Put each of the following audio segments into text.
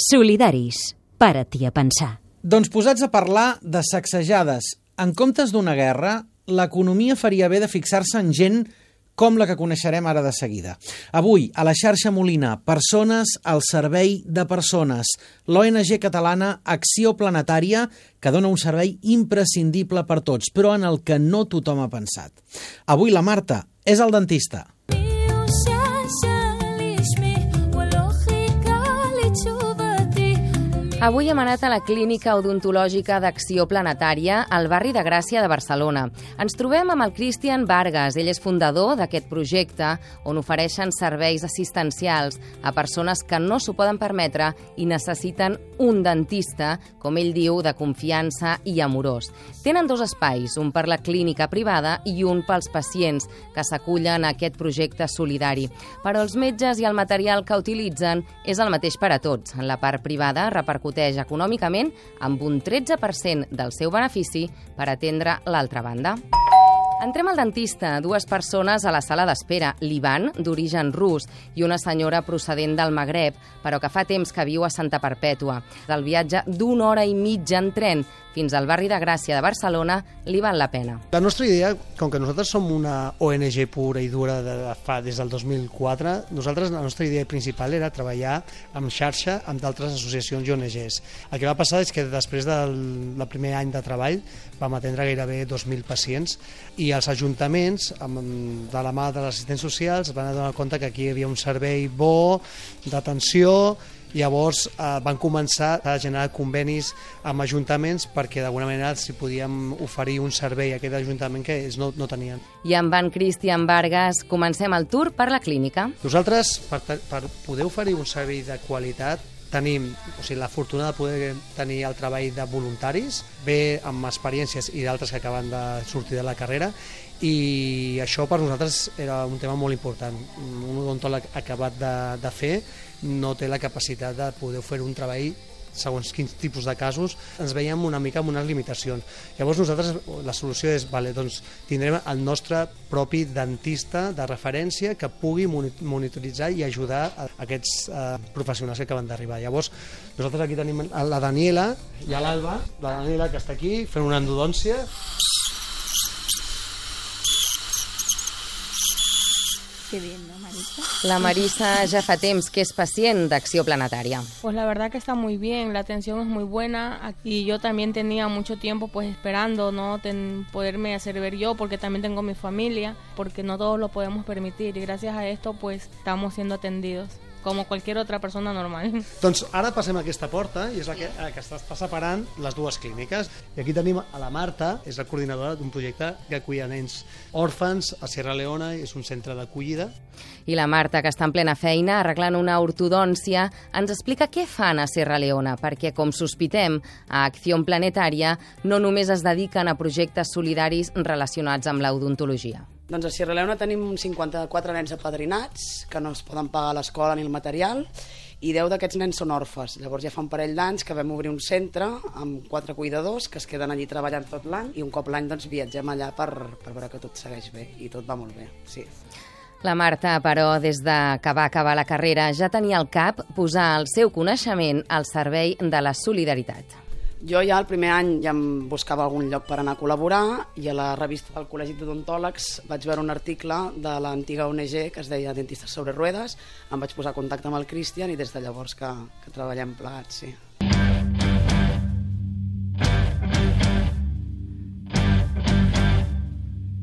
Solidaris. Para-t'hi a pensar. Doncs posats a parlar de sacsejades. En comptes d'una guerra, l'economia faria bé de fixar-se en gent com la que coneixerem ara de seguida. Avui, a la xarxa Molina, persones al servei de persones. L'ONG catalana Acció Planetària, que dona un servei imprescindible per tots, però en el que no tothom ha pensat. Avui la Marta és el dentista. Avui hem anat a la Clínica Odontològica d'Acció Planetària al barri de Gràcia de Barcelona. Ens trobem amb el Cristian Vargas. Ell és fundador d'aquest projecte on ofereixen serveis assistencials a persones que no s'ho poden permetre i necessiten un dentista, com ell diu, de confiança i amorós. Tenen dos espais, un per la clínica privada i un pels pacients que s'acullen a aquest projecte solidari. Però els metges i el material que utilitzen és el mateix per a tots. En la part privada repercuteix repercuteix econòmicament amb un 13% del seu benefici per atendre l'altra banda. Entrem al dentista, dues persones a la sala d'espera, l'Ivan, d'origen rus, i una senyora procedent del Magreb, però que fa temps que viu a Santa Perpètua. Del viatge d'una hora i mitja en tren fins al barri de Gràcia de Barcelona li val la pena. La nostra idea, com que nosaltres som una ONG pura i dura de, fa des del 2004, nosaltres la nostra idea principal era treballar amb xarxa amb d'altres associacions i ONGs. El que va passar és que després del primer any de treball vam atendre gairebé 2.000 pacients i els ajuntaments, amb, de la mà de les assistents socials, van donar compte que aquí hi havia un servei bo, d'atenció, Llavors eh, van començar a generar convenis amb ajuntaments perquè d'alguna manera si podíem oferir un servei a aquest ajuntament que ells no, no tenien. I amb en Cristian Vargas comencem el tour per la clínica. Nosaltres, per, per poder oferir un servei de qualitat, tenim o sigui, la fortuna de poder tenir el treball de voluntaris, bé amb experiències i d'altres que acaben de sortir de la carrera, i això per nosaltres era un tema molt important. Un odontòleg acabat de, de fer no té la capacitat de poder fer un treball segons quins tipus de casos, ens veiem una mica amb unes limitacions. Llavors nosaltres la solució és, vale, doncs tindrem el nostre propi dentista de referència que pugui monitoritzar i ajudar a aquests eh, professionals que acaben d'arribar. Llavors nosaltres aquí tenim la Daniela i l'Alba, la Daniela que està aquí fent una endodòncia Qué bien, ¿no, Marisa? La Marisa ya fa temps que es paciente de Acción Planetaria. Pues la verdad que está muy bien, la atención es muy buena y yo también tenía mucho tiempo pues esperando no Ten, poderme hacer ver yo porque también tengo mi familia, porque no todos lo podemos permitir y gracias a esto pues estamos siendo atendidos. Com qualsevol altra persona normal. Doncs ara passem a aquesta porta i és la que, la que està, està separant les dues clíniques. I aquí tenim a la Marta, és la coordinadora d'un projecte que acull nens òrfans a Sierra Leona, és un centre d'acollida. I la Marta, que està en plena feina arreglant una ortodòncia, ens explica què fan a Sierra Leona, perquè, com sospitem, a Acció Planetària no només es dediquen a projectes solidaris relacionats amb l'odontologia. Doncs a Sierra Leona tenim 54 nens apadrinats que no es poden pagar l'escola ni el material i 10 d'aquests nens són orfes. Llavors ja fa un parell d'anys que vam obrir un centre amb quatre cuidadors que es queden allí treballant tot l'any i un cop l'any doncs, viatgem allà per, per veure que tot segueix bé i tot va molt bé, sí. La Marta, però, des de que va acabar la carrera, ja tenia al cap posar el seu coneixement al servei de la solidaritat. Jo ja el primer any ja em buscava algun lloc per anar a col·laborar i a la revista del Col·legi d'Odontòlegs vaig veure un article de l'antiga ONG que es deia Dentistes sobre Ruedes, em vaig posar en contacte amb el Cristian i des de llavors que, que treballem plegats, sí.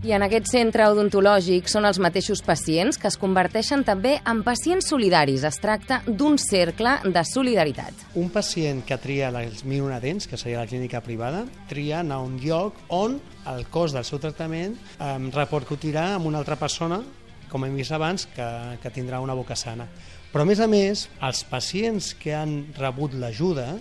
I en aquest centre odontològic són els mateixos pacients que es converteixen també en pacients solidaris. Es tracta d'un cercle de solidaritat. Un pacient que tria els dents, que seria la clínica privada, tria anar a un lloc on el cost del seu tractament eh, repercutirà en una altra persona com hem vist abans, que, que tindrà una boca sana. Però, a més a més, els pacients que han rebut l'ajuda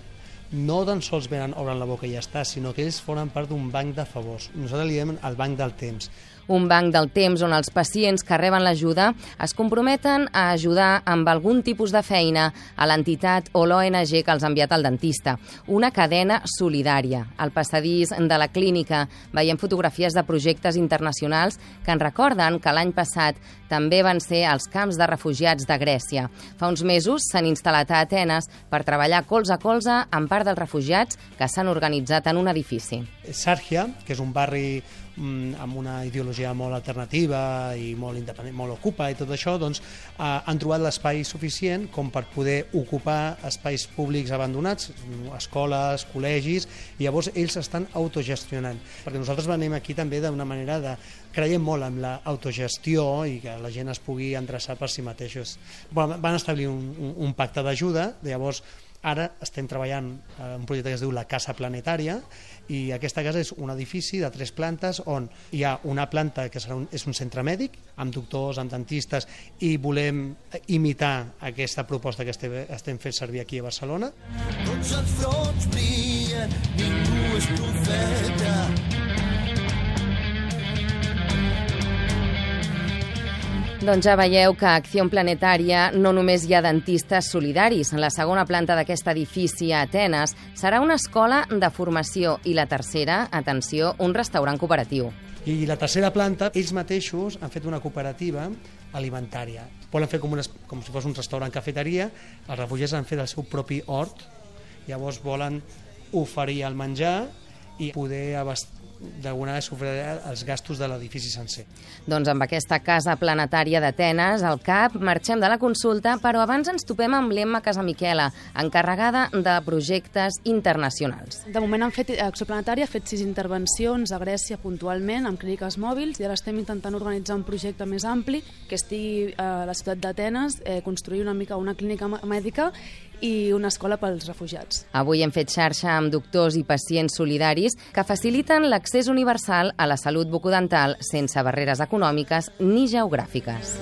no tan sols venen, obren la boca i ja està, sinó que ells formen part d'un banc de favors. Nosaltres li diem el banc del temps. Un banc del temps on els pacients que reben l'ajuda es comprometen a ajudar amb algun tipus de feina a l'entitat o l'ONG que els ha enviat al dentista. Una cadena solidària. Al passadís de la clínica veiem fotografies de projectes internacionals que ens recorden que l'any passat també van ser als camps de refugiats de Grècia. Fa uns mesos s'han instal·lat a Atenes per treballar colze a colze amb part dels refugiats que s'han organitzat en un edifici. Sàrgia, que és un barri mm, amb una ideologia molt alternativa i molt independent, molt ocupa i tot això, doncs eh, han trobat l'espai suficient com per poder ocupar espais públics abandonats, escoles, col·legis, i llavors ells estan autogestionant. Perquè nosaltres venim aquí també d'una manera de creiem molt en l'autogestió i que la gent es pugui endreçar per si mateixos. Bueno, van establir un, un, un pacte d'ajuda, llavors Ara estem treballant en un projecte que es diu la Casa Planetària i aquesta casa és un edifici de tres plantes on hi ha una planta que serà un, és un centre mèdic amb doctors, amb dentistes i volem imitar aquesta proposta que estem, estem fent servir aquí a Barcelona. Tots els fronts brillen, ningú és profeta, Doncs ja veieu que a Acció Planetària no només hi ha dentistes solidaris. La segona planta d'aquest edifici a Atenes serà una escola de formació i la tercera, atenció, un restaurant cooperatiu. I la tercera planta, ells mateixos han fet una cooperativa alimentària. Volen fer com, una, com si fos un restaurant cafeteria, els refugiats han fet el seu propi hort, llavors volen oferir el menjar i poder abast d'alguna manera sofrirà els gastos de l'edifici sencer. Doncs amb aquesta casa planetària d'Atenes, al CAP, marxem de la consulta, però abans ens topem amb l'Emma Casamiquela, encarregada de projectes internacionals. De moment han fet, Acció Planetària ha fet sis intervencions a Grècia puntualment amb clíniques mòbils i ara estem intentant organitzar un projecte més ampli que estigui a la ciutat d'Atenes, eh, construir una mica una clínica mèdica i una escola pels refugiats. Avui hem fet xarxa amb doctors i pacients solidaris que faciliten l'accés universal a la salut bucodental sense barreres econòmiques ni geogràfiques.